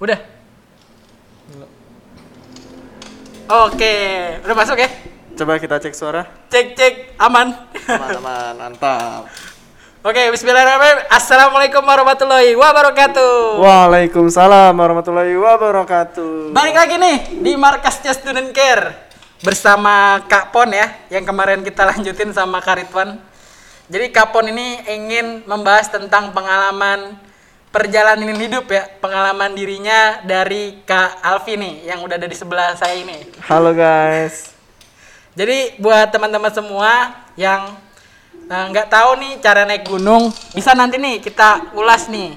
Udah. Oke, udah masuk ya? Coba kita cek suara. Cek cek aman. Teman-teman, mantap. Oke, Bismillahirrahmanirrahim. Assalamualaikum warahmatullahi wabarakatuh. Waalaikumsalam warahmatullahi wabarakatuh. Balik lagi nih di markasnya Student Care bersama Kak Pon ya, yang kemarin kita lanjutin sama Kak Ridwan. Jadi Kak Pon ini ingin membahas tentang pengalaman perjalanan hidup ya, pengalaman dirinya dari Kak Alfi nih, yang udah ada di sebelah saya ini. Halo guys. Jadi buat teman-teman semua yang eh, nggak tahu nih cara naik gunung, bisa nanti nih kita ulas nih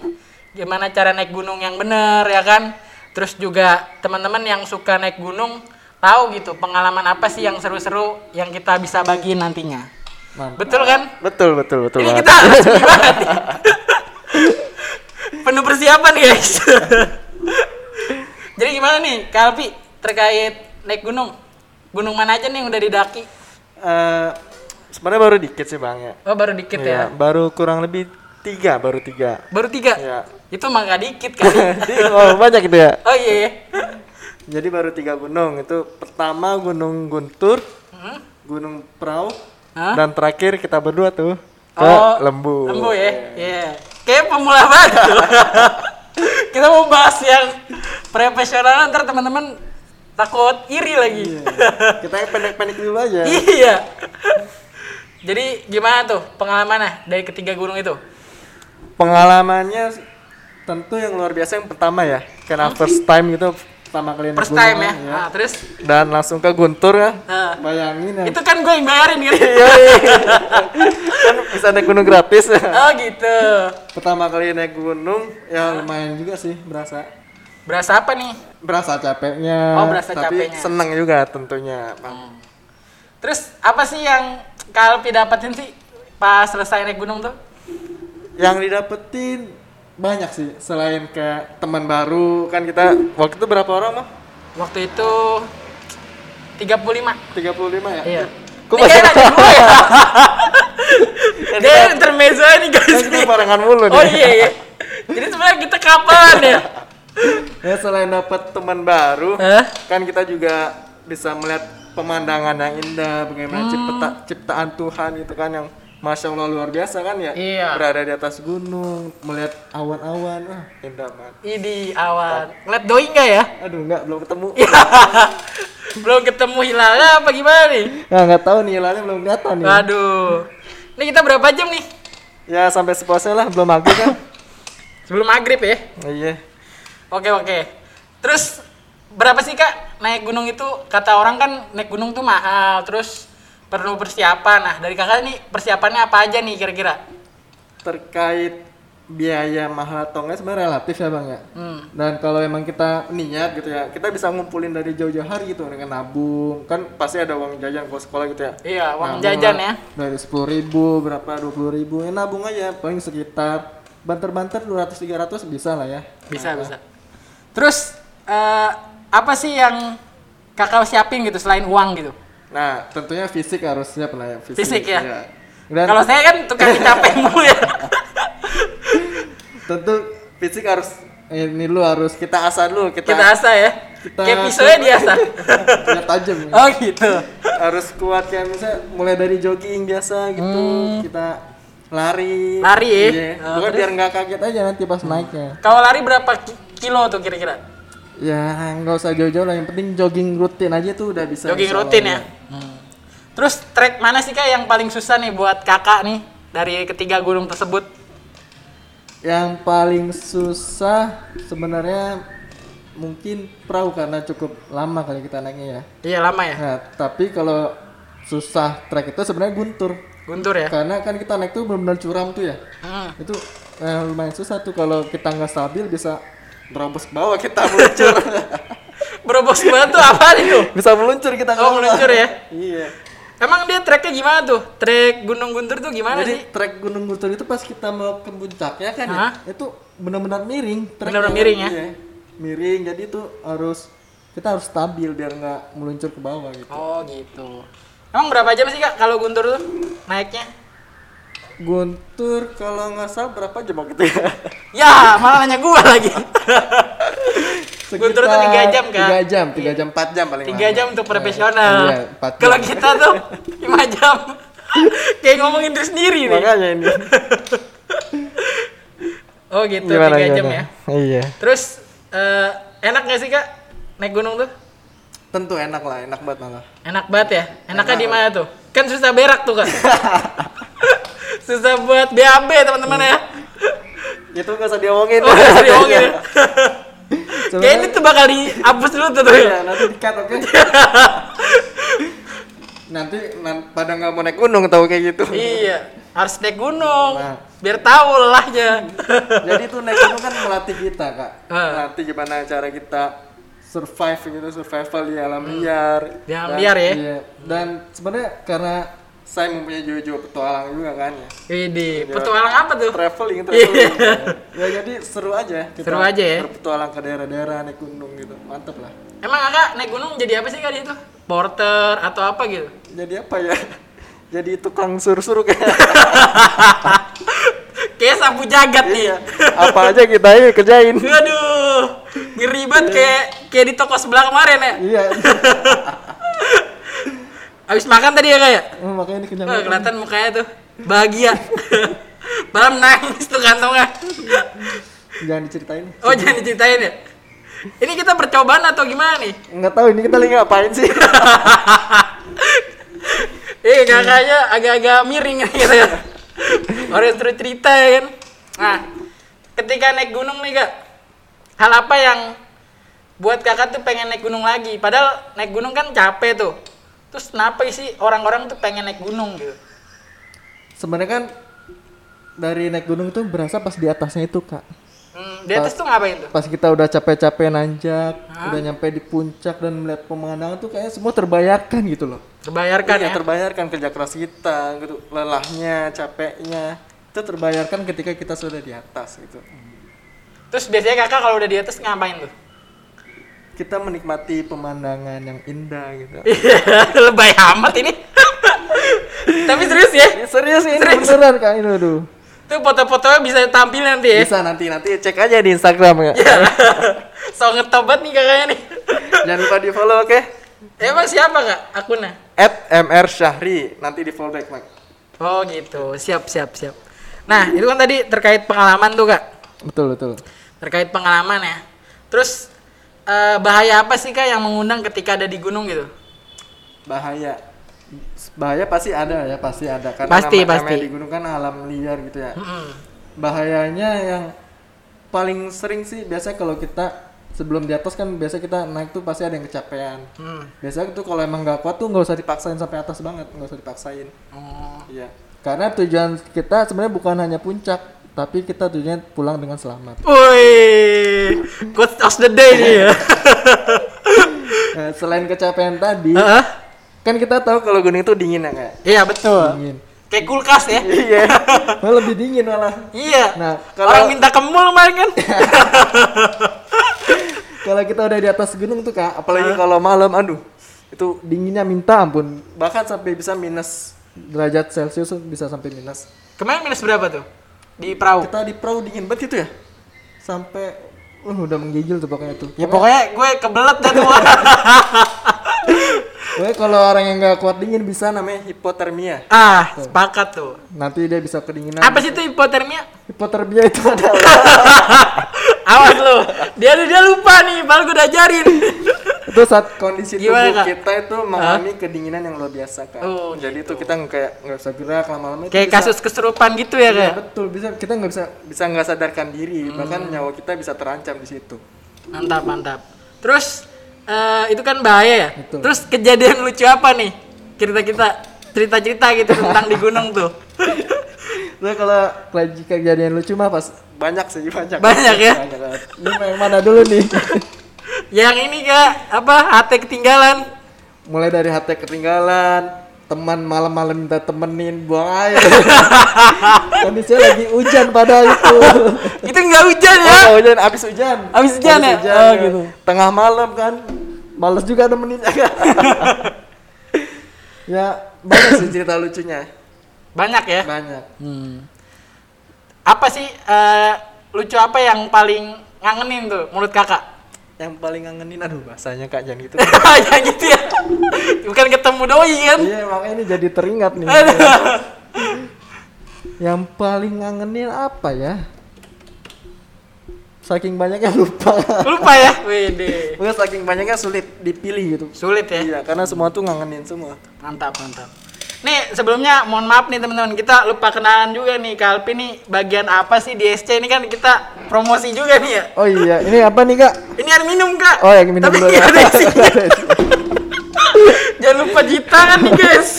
gimana cara naik gunung yang bener ya kan. Terus juga teman-teman yang suka naik gunung tahu gitu pengalaman apa sih yang seru-seru yang kita bisa bagi nantinya. Mantap. Betul kan? Betul, betul, betul. Ini banget. kita. Penuh persiapan guys. Jadi gimana nih Kak Alfi terkait naik gunung? Gunung mana aja nih yang udah didaki? Eh, sebenarnya baru dikit sih bang ya. Oh baru dikit Iya, ya? baru kurang lebih tiga, baru tiga. Baru tiga? Iya. Itu mah nggak dikit kali. oh banyak itu ya. oh iya. iya. Jadi baru tiga gunung. Itu pertama Gunung Guntur, Hmm? Gunung Prau, Hah? dan terakhir kita berdua tuh ke Oh, Lembu. Lembu ya? Iya. Kayak pemula banget. Kita mau bahas yang profesional ntar teman-teman takut iri lagi. Kita yang pendek-pendek dulu aja. iya. Jadi gimana tuh pengalamannya dari ketiga gunung itu? Pengalamannya tentu yang luar biasa yang pertama ya, karena first time gitu pertama kali naik First gunung time ya. kan, Nah, terus Dan langsung ke Guntur ya. Nah. Bayangin ya. itu kan gue yang bayarin gitu. Yoi. kan bisa naik gunung gratis. oh gitu. pertama kali naik gunung ya lumayan juga sih berasa. Berasa apa nih? Berasa capeknya. Oh, berasa tapi capeknya. seneng juga tentunya. Bang. Terus apa sih yang Kalpi dapetin sih pas selesai naik gunung tuh? Yang didapetin banyak sih selain kayak teman baru kan kita waktu itu berapa orang mah? Waktu itu 35. 35 ya? Iya. Kok Ini masih nanya gue ya? Dia intermezzo nih guys kan kita nih. barengan mulu nih. Oh iya iya. Jadi sebenarnya kita kapan ya? Ya selain dapat teman baru, Hah? kan kita juga bisa melihat pemandangan yang indah, bagaimana cipta- ciptaan Tuhan itu kan yang masya Allah luar biasa kan ya. Iya. Berada di atas gunung, melihat awan-awan, ah indah banget. Ini awan. Ngeliat doi nggak ya? Aduh nggak belum ketemu. Belum ketemu hilalnya apa gimana nih? Nah nggak tahu nih hilalnya belum kelihatan nih. Waduh. Ini kita berapa jam nih? Ya sampai sepuasnya lah belum maghrib kan. Sebelum maghrib ya? iya. Oke oke. Terus berapa sih kak naik gunung itu? Kata orang kan naik gunung tuh mahal. Terus perlu persiapan. Nah dari kakak nih persiapannya apa aja nih kira-kira? Terkait biaya mahal atau enggak sebenarnya relatif ya bang ya. Hmm. Dan kalau emang kita niat gitu ya, kita bisa ngumpulin dari jauh-jauh hari gitu dengan nabung. Kan pasti ada uang jajan kalau sekolah gitu ya. Iya uang Nabung jajan lah. ya. Dari sepuluh ribu, berapa dua puluh ribu, ya nabung aja. Paling sekitar banter-banter 200-300 bisa lah ya. Bisa bisa. Terus eh, apa sih yang kakak siapin gitu selain uang gitu? Nah, tentunya fisik harus siap lah ya. Fisik ya? iya. Dan Kalau saya kan tukang capek mulu ya. tentu fisik harus ini lu harus kita asah dulu, kita, Kita asah ya. kita- Kayak pisaunya diasah. biar tajam ya. oh gitu. harus kuat kayak misalnya mulai dari jogging biasa gitu kita lari Hmm. Lari ya? iya. Oh, Bukan terus? biar nggak kaget aja nanti pas naiknya Kalau lari berapa ki- kilo tuh kira-kira? ya nggak usah jauh-jauh lah yang penting jogging rutin aja tuh udah bisa Jogging rutin ya. Terus trek mana sih kak yang paling susah nih buat kakak nih dari ketiga gunung tersebut? yang paling susah sebenarnya mungkin perahu karena cukup lama kali kita naiknya ya Iya lama ya. nah tapi kalau susah trek itu sebenarnya guntur Guntur ya. karena kan kita naik tuh benar-benar curam tuh ya Hmm. itu eh, lumayan susah tuh kalau kita nggak stabil bisa berobos ke bawah kita meluncur Berobos banget tuh apa nih tuh? bisa meluncur kita ke Oh bawah. meluncur ya. iya Emang dia treknya gimana tuh? Trek Gunung Guntur tuh gimana jadi sih? trek Gunung Guntur itu pas kita mau ke puncaknya kan Hah? ya itu benar-benar miring. Benar-benar miring ya? Iya. miring jadi itu harus kita harus stabil biar nggak meluncur ke bawah gitu Oh gitu. Emang berapa jam sih kak kalau Guntur tuh naiknya? Guntur kalau nggak salah berapa jam waktu itu ya Ya malah nanya gua lagi. Guntur tuh tiga jam kan? Tiga jam, tiga jam, empat jam paling Tiga lama. jam untuk profesional. Iya, empat jam. Kalau kita tuh lima jam. Kayak ngomongin diri sendiri nih. Makanya ini. Oh gitu, tiga jam ya. Iya. Terus eh, enak gak sih kak naik gunung tuh? Tentu enak lah, enak banget malah. Enak banget ya. Enaknya di mana tuh? Kan susah berak tuh kak. susah buat BAB teman-teman ya. Itu gak usah diomongin. Oh, nggak usah diomongin ya. Sebenarnya- Kayak ini tuh bakal dihapus dulu tuh. tuh. Iya, nanti di-cut, oke? nanti nan- pada nggak mau naik gunung tahu kayak gitu. iya, harus naik gunung. Nah. Biar tahu lelahnya. Jadi tuh naik gunung kan melatih kita kak, melatih gimana cara kita survive gitu, survival di alam liar. Hmm. Di alam liar ya? Iya. Dan sebenarnya karena saya mempunyai jiwa-jiwa petualang juga kan ya. Widih, petualang apa tuh? Traveling, traveling. ya jadi seru aja. Kita Seru aja ya? Berpetualang ke daerah-daerah naik gunung gitu, mantep lah. Emang kakak naik gunung jadi apa sih kak di itu? Porter atau apa gitu? Jadi apa ya? Jadi tukang sur-sur kayak. Kayak sapu jagat nih. Iya. Apa aja kita ini kerjain. Waduh, ngeri banget kayak kayak di toko sebelah kemarin ya. Iya. Abis makan tadi ya kak ya? Oh, makanya ini kenyang. Oh, kelihatan mukanya tuh bahagia. Malam nangis tuh kantongnya. Jangan diceritain. Oh jangan diceritain ya. Ini kita percobaan atau gimana nih? Nggak tahu ini kita lagi ngapain sih. Eh kakaknya agak-agak miring gitu ya. Orang terus cerita ya kan. Nah, ketika naik gunung nih kak, hal apa yang buat kakak tuh pengen naik gunung lagi? Padahal naik gunung kan capek tuh. Terus kenapa sih orang-orang tuh pengen naik gunung gitu? Sebenarnya kan dari naik gunung tuh berasa pas di atasnya itu kak. Hmm, di atas tuh ngapain tuh? Pas kita udah capek-capek nanjak, udah nyampe di puncak dan melihat pemandangan tuh kayak semua terbayarkan gitu loh. Terbayarkan Iya, ya? terbayarkan kerja keras kita, gitu, lelahnya, capeknya. Itu terbayarkan ketika kita sudah di atas gitu. Terus biasanya kakak kalau udah di atas ngapain tuh? Kita menikmati pemandangan yang indah gitu. Iya, lebay amat ini. Tapi serius ya? Ya, serius ini Serius. beneran kak ini aduh. Tuh foto-fotonya bisa tampil nanti ya? Bisa nanti nanti cek aja di Instagram ya. so ngetobat nih kakaknya nih. Jangan lupa di follow oke? Emang siapa kak akunnya? At MR Syahri nanti di follow back Mak. Oh gitu, siap siap siap. Nah itu kan tadi terkait pengalaman tuh kak, Betul betul. terkait pengalaman ya. Terus eh, bahaya apa sih kak yang mengundang ketika ada di gunung gitu? Bahaya. Bahaya pasti ada ya pasti ada karena Pasti, nama- pasti. di gunung kan alam liar gitu ya. Mm-mm. Bahayanya yang paling sering sih biasa kalau kita sebelum di atas kan biasa kita naik tuh pasti ada yang kecapean. Hmm. Biasanya tuh kalau emang nggak kuat tuh nggak usah dipaksain sampai atas banget, nggak usah dipaksain. Oh. Iya. Karena tujuan kita sebenarnya bukan hanya puncak, tapi kita tujuannya pulang dengan selamat. Woi, quote of the day nih ya. Nah, selain kecapean tadi, Heeh. kan kita tahu kalau gunung itu dingin ya kayak. Iya betul. Dingin. Kayak kulkas ya. Iya. Malah lebih dingin malah. Iya. Nah, Orang kalau minta kemul kemarin kan. kalau kita udah di atas gunung tuh kak, apalagi kalau malam, aduh, itu dinginnya minta ampun. Bahkan sampai bisa minus derajat celcius bisa sampai minus. Kemarin minus berapa tuh? Di perahu. Kita di perahu dingin banget gitu ya, sampai uh, udah menggigil tuh pokoknya tuh. Ya pokoknya gue kebelet dah tuh. Pokoknya kalau orang yang nggak kuat dingin bisa namanya hipotermia. ah, sepakat tuh. Nanti dia bisa kedinginan. Apa sih itu hipotermia? Hipotermia itu adalah Awas lu. Dia dia lupa nih, padahal gue udah ajarin. itu saat kondisi Gimana, tubuh Kak? kita itu mengalami kedinginan yang luar biasa kan. Oh, Jadi itu kita nggak kayak nggak bisa gerak lama-lama. Kayak bisa- kasus kesurupan gitu ya, Iya, kayak. betul bisa kita nggak bisa bisa nggak sadarkan diri bahkan nyawa kita bisa terancam di situ. Mantap, mantap. Terus eh, itu kan bahaya ya. Betul. Terus kejadian lucu apa nih? Cerita kita cerita-cerita gitu tentang di gunung tuh. Nah kalau kejadian lucu mah pas banyak sih banyak. Banyak ya? Banyak banget. Ini yang mana dulu nih? Yang ini kak, apa? HT ketinggalan. Mulai dari hati ketinggalan, teman malam-malam minta temenin buang air. Kondisinya lagi hujan padahal itu. itu nggak hujan ya? Oh, hujan abis hujan. Abis hujan ya? Oh, gitu. Tengah malam kan. Males juga nemenin. ya banyak sih cerita lucunya. Banyak ya? Banyak. Hmm. Apa sih eh, lucu apa yang paling ngangenin tuh menurut kakak? yang paling ngangenin aduh bahasanya kak jangan gitu ya gitu ya. Bukan ketemu doi kan. iya makanya ini jadi teringat nih yang paling ngangenin apa ya saking banyaknya lupa Lupa ya. Wede. Saking banyaknya sulit dipilih gitu Sulit ya. iya karena semua tuh ngangenin semua Mantap, mantap. Nih sebelumnya mohon maaf nih teman-teman kita lupa kenalan juga nih Kalpi nih bagian apa sih di SC ini kan kita promosi juga nih ya. oh iya ini apa nih kak Ini air minum kak. oh yang minum Tapi dulu ya ada. Jangan lupa cuci tangan nih guys.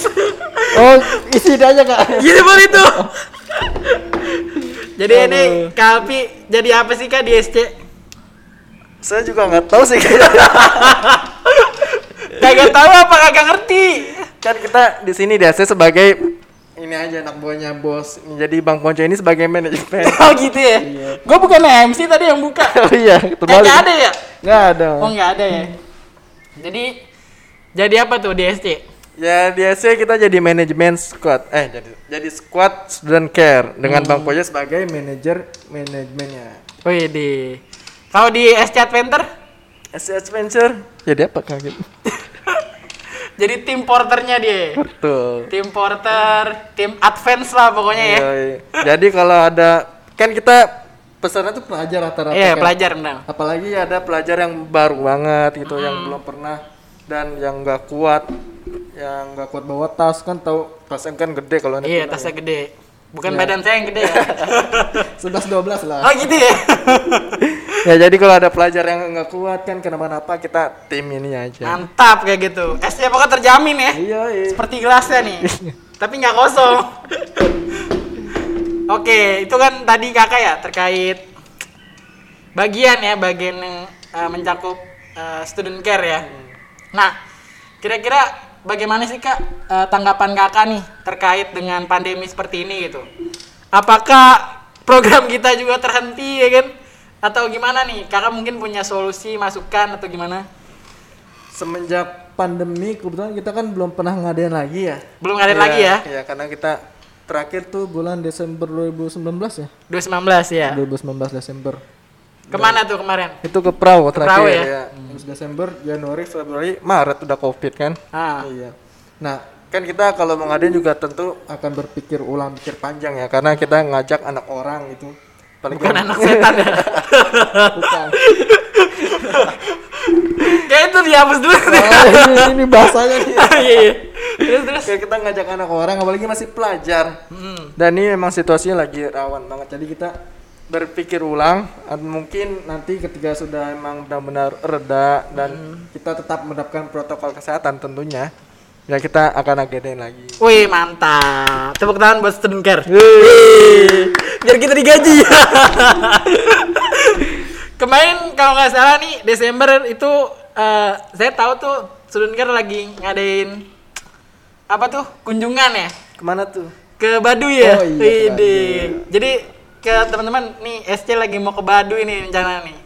oh isi aja kak Gitu boleh tuh. Jadi ini. Kalpi jadi apa sih kak di SC? saya juga nggak tahu sih Kagak tahu apa kagak ngerti. Kan kita di sini di AC sebagai ini aja anak buahnya bos jadi bang Ponco ini sebagai manajemen Oh gitu ya. Iya. Gue bukan MC tadi yang buka. oh iya Eh, terbalik nggak ada ya? nggak ada Oh nggak ada ya. Jadi jadi apa tuh di SC? ya di AC kita jadi manajemen squad eh jadi jadi squad student care dengan bang Ponco sebagai manajer manajemennya Wih di. Kalau di SC Adventure? AC Adventure jadi apa kaget Jadi tim porternya dia. betul Tim porter, tim advance lah pokoknya ya. Jadi kalau ada kan kita pesannya tuh pelajar rata-rata Iya kan. pelajar benar. apalagi ada pelajar yang baru banget gitu yang belum pernah dan yang nggak kuat yang nggak kuat bawa tas kan tahu tasnya kan gede kalau Iya gunung tasnya gede. Bukan Iya. badan saya yang gede ya. sebelas dua belas lah oh gitu ya. ya jadi kalau ada pelajar yang nggak kuat kan kenapa-napa kita tim ini aja Mantap kayak gitu. SC pokoknya terjamin ya. iya iya Seperti gelasnya nih. Tapi nggak kosong. Oke, itu kan tadi kakak ya terkait bagian ya, bagian yang eh, mencakup eh, student care ya. Nah, kira-kira bagaimana sih kak eh, tanggapan kakak nih terkait dengan pandemi seperti ini gitu? Apakah program kita juga terhenti ya kan? Atau gimana nih? Kakak mungkin punya solusi, masukan atau gimana? semenjak pandemi kebetulan kita kan belum pernah ngadain lagi ya Belum ngadain Iya, lagi ya? iya karena kita terakhir tuh bulan Desember 2019 ya 2019 ya. 2019 Desember Ke mana tuh kemarin? itu ke Prau terakhir Prau ya? ya. Terus Desember, Januari, Februari, Maret udah Covid kan? Ah. Iya. Nah, kan kita kalau mau ngadain juga tentu akan berpikir ulang, pikir panjang ya, karena kita ngajak anak orang itu. Paling Bukan anak setan ya. Bukan. Kayak itu dihapus dulu. Oh, ini, ini bahasanya nih. Iya, iya. Terus terus. Kayak kita ngajak anak orang, apalagi masih pelajar. Hmm. Dan ini memang situasinya lagi rawan banget. Jadi kita berpikir ulang, mungkin nanti ketika sudah emang benar-benar reda dan kita tetap menerapkan protokol kesehatan tentunya, ya kita akan agendain lagi. Wih, mantap. Tepuk tangan buat student care. Wih. Biar kita digaji. Kemarin kalau nggak salah nih Desember itu eh, saya tahu tuh student care lagi ngadain apa tuh kunjungan ya Ke mana tuh? ke Baduy ya. Oh iya. Jadi ke teman-teman nih SC lagi mau ke Baduy nih rencana nih.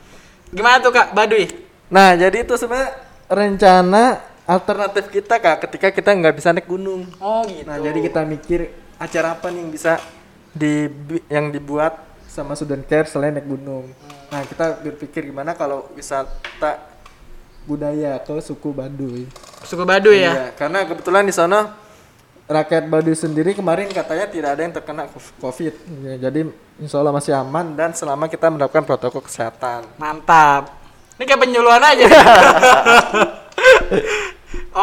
Gimana tuh Kak Baduy? Nah, jadi itu sebenarnya rencana alternatif kita kak ketika kita nggak bisa naik gunung. Oh gitu. Nah, jadi kita mikir acara apa nih yang bisa di yang dibuat sama student care selain naik gunung. Nah, kita berpikir gimana kalau wisata budaya ke suku Baduy. suku Baduy ya. Iya, karena kebetulan di sana rakyat Baduy sendiri kemarin katanya tidak ada yang terkena COVID. Ya, jadi insya Allah masih aman dan selama kita menerapkan protokol kesehatan. Mantap. Ini kayak penyuluhan aja.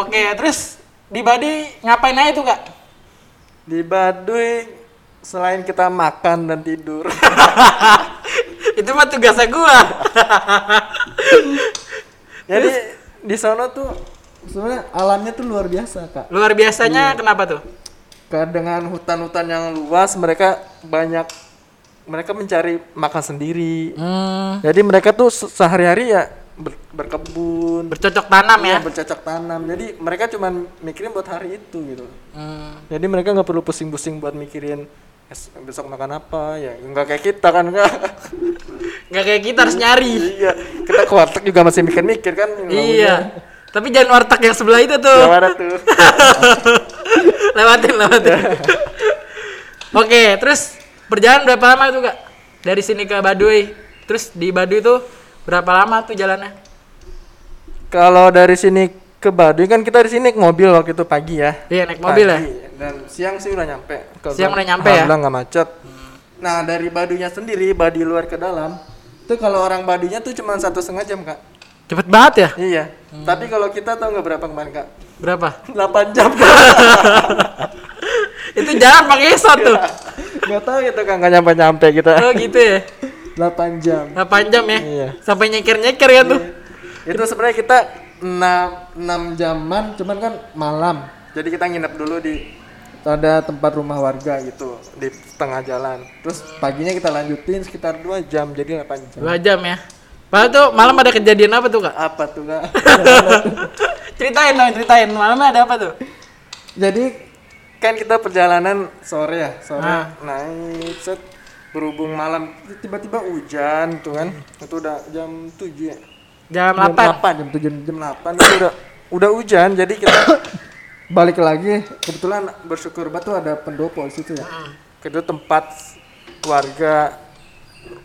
Oke, terus di Baduy ngapain aja tuh kak? Di Baduy selain kita makan dan tidur, Itu mah tugasnya gua. jadi di sana tuh sebenarnya alamnya tuh luar biasa kak. Luar biasanya kenapa tuh? Karena dengan hutan-hutan yang luas mereka banyak mereka mencari makan sendiri. Hmm, Jadi mereka tuh se- sehari-hari ya ber- berkebun, bercocok tanam ya. Iya, bercocok tanam. Jadi mereka cuma mikirin buat hari itu gitu. Hmm. Jadi mereka nggak perlu pusing-pusing buat mikirin "Es- besok makan apa ya. Nggak kayak kita kan nggak. Nggak kayak kita harus nyari. iya, kita ke warteg juga masih mikir-mikir kan. Iya. Tapi jangan warteg yang sebelah itu tuh. Gimana tuh? lewatin, lewatin. Oke, terus perjalanan berapa lama tuh kak? Dari sini ke Baduy. Terus di Baduy tuh berapa lama tuh jalannya? Kalau dari sini ke Baduy kan kita di sini naik mobil waktu itu pagi ya. Iya naik mobil ya. Pagi. Dan siang sih udah nyampe. Ke Siang udah nyampe ya? Alhamdulillah nggak macet. Nah dari Baduynya sendiri, Baduy luar ke dalam, itu kalau orang Baduynya tuh cuma satu setengah jam kak. Cepet banget ya? Iya. Hmm. Tapi kalau kita tahu nggak berapa kemarin kak? Berapa? 8 jam. Itu jalan pakai esot tuh. Nggak tahu gitu kak, nggak nyampe nyampe kita. Oh gitu ya. 8 jam. 8 jam ya. Iya. Sampai nyeker-nyeker kan tuh. Itu sebenarnya kita 6, 6 jaman, cuman kan malam. Jadi kita nginep dulu di ada tempat rumah warga gitu di tengah jalan. Terus paginya kita lanjutin sekitar 2 jam, jadi 8 jam. 2 jam ya. Padahal tuh malam ada kejadian apa tuh kak? Apa tuh kak? ceritain dong, ceritain. Malamnya ada apa tuh? jadi kan kita perjalanan sore ya, sore Ah. naik set berhubung malam tiba-tiba hujan tuh kan. Itu udah jam 7 ya. Jam jam 8. 8 jam 7 jam 8 itu udah udah hujan jadi kita balik lagi kebetulan bersyukur banget tuh ada pendopo di situ ya itu tempat warga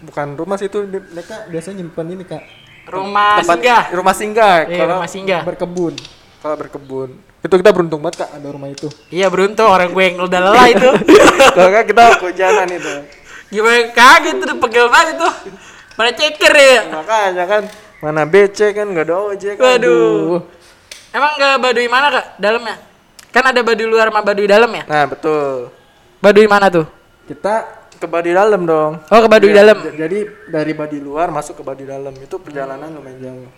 bukan rumah sih itu mereka biasanya nyimpan ini kak Rumah tempat singgah. rumah singgah Iya, kalau rumah singgah. berkebun kalau berkebun itu kita beruntung banget kak ada rumah itu Iya beruntung orang gue yang udah lelah itu. kalau kan kita kehujanan itu Gimana kaget tuh pegel banget tuh. Mana ceker ya? makanya kan mana BC kan nggak ada ojek Waduh. aduh. Emang ke Baduy mana kak? Dalamnya? Kan ada Baduy luar sama Baduy dalam ya? nah betul Baduy mana tuh? kita ke Baduy dalam dong Oh ke Baduy Iya, dalam. Jadi dari Baduy luar masuk ke Baduy dalam itu perjalanan lumayan jauh.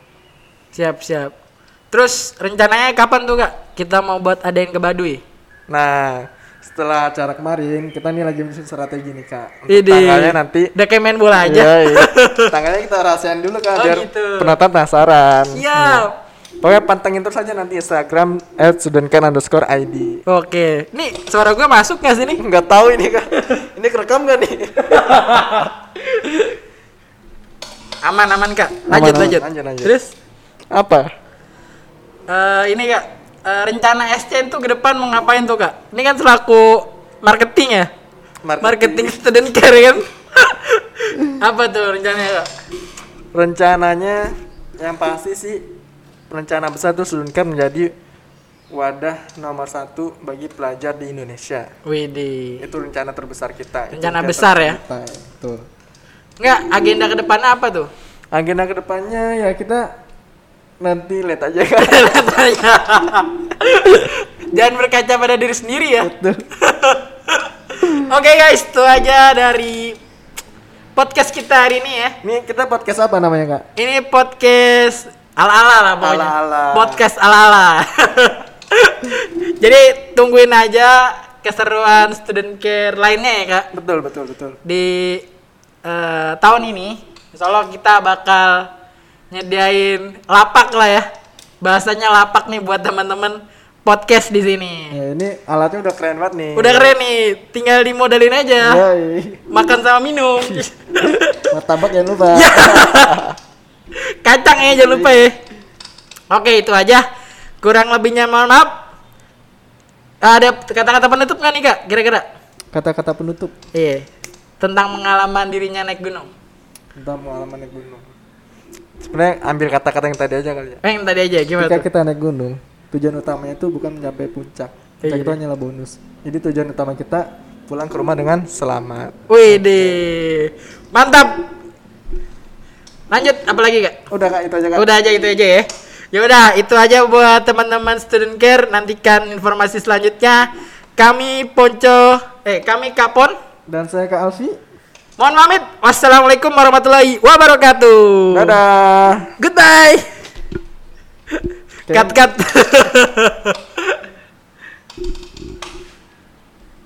Siap siap. Terus rencananya kapan tuh kak? Kita mau buat ada yang ke Baduy? Nah, setelah acara kemarin kita nih lagi bikin strategi nih kak. Untuk Idi. tanggalnya nanti. Udah kayak main bola aja. Iya, iya. Tanggalnya kita rahasiain dulu kak Oh, biar gitu. penonton penasaran. Siap. Pokoknya pantengin terus aja nanti Instagram @studentcan underscore ID. Oke. Nih suara gue masuk gak sih nih? Nggak tahu ini kak. ini kerekam gak nih? Aman aman kak. Lanjut Aman, lanjut. lanjut, lanjut. Terus Apa? eh, ini kak eh, rencana SCN tuh ke depan mau ngapain tuh kak? Ini kan selaku marketing ya. Marketing, student care kan? Apa tuh rencananya kak? Rencananya yang pasti sih rencana besar tuh Studentcan menjadi wadah nomor satu bagi pelajar di Indonesia. Widih. Itu rencana terbesar kita. Itu Rencana rencana besar ya? kita, Betul. Enggak, agenda ke depannya apa tuh? Agenda ke depannya ya kita nanti lihat aja kan. Jangan berkaca pada diri sendiri ya. Oke guys, itu aja dari podcast kita hari ini ya. Ini kita podcast apa namanya kak? Ini podcast ala-ala lah pokoknya. Ala-ala. Podcast ala-ala. Jadi tungguin aja keseruan student care lainnya ya kak Betul betul betul. di eh, tahun ini. Insya Allah kita bakal nyediain lapak lah ya. Bahasanya lapak nih buat teman-teman podcast di sini. Ya ini alatnya udah keren banget nih. Udah keren nih, tinggal dimodalin aja. Yoi. Makan sama minum. Martabak jangan lupa. Kacang ya jangan lupa ya. Oke, itu aja. Kurang lebihnya mohon maaf. Ada kata-kata penutup nggak nih kak? Kira-kira? Kata-kata penutup Iya. Tentang pengalaman dirinya naik gunung. tentang pengalaman naik gunung. Sebenarnya ambil kata-kata yang tadi aja kali ya. Eh, yang tadi aja gimana Ketika tuh? kita naik gunung, tujuan utamanya itu bukan mencapai puncak. Puncak Iya. itu hanyalah bonus. Jadi tujuan utama kita pulang ke rumah dengan selamat. Wih deh, mantap. Lanjut, apa lagi kak? Udah kak itu aja kak. Udah aja itu aja ya. Ya udah, itu aja buat teman-teman student care. Nantikan informasi selanjutnya. Kami Ponco, eh kami Kapon. Dan saya kak Alfi. Mohon pamit. Wassalamualaikum warahmatullahi wabarakatuh. Dadah. Goodbye. Oke. Cut cut.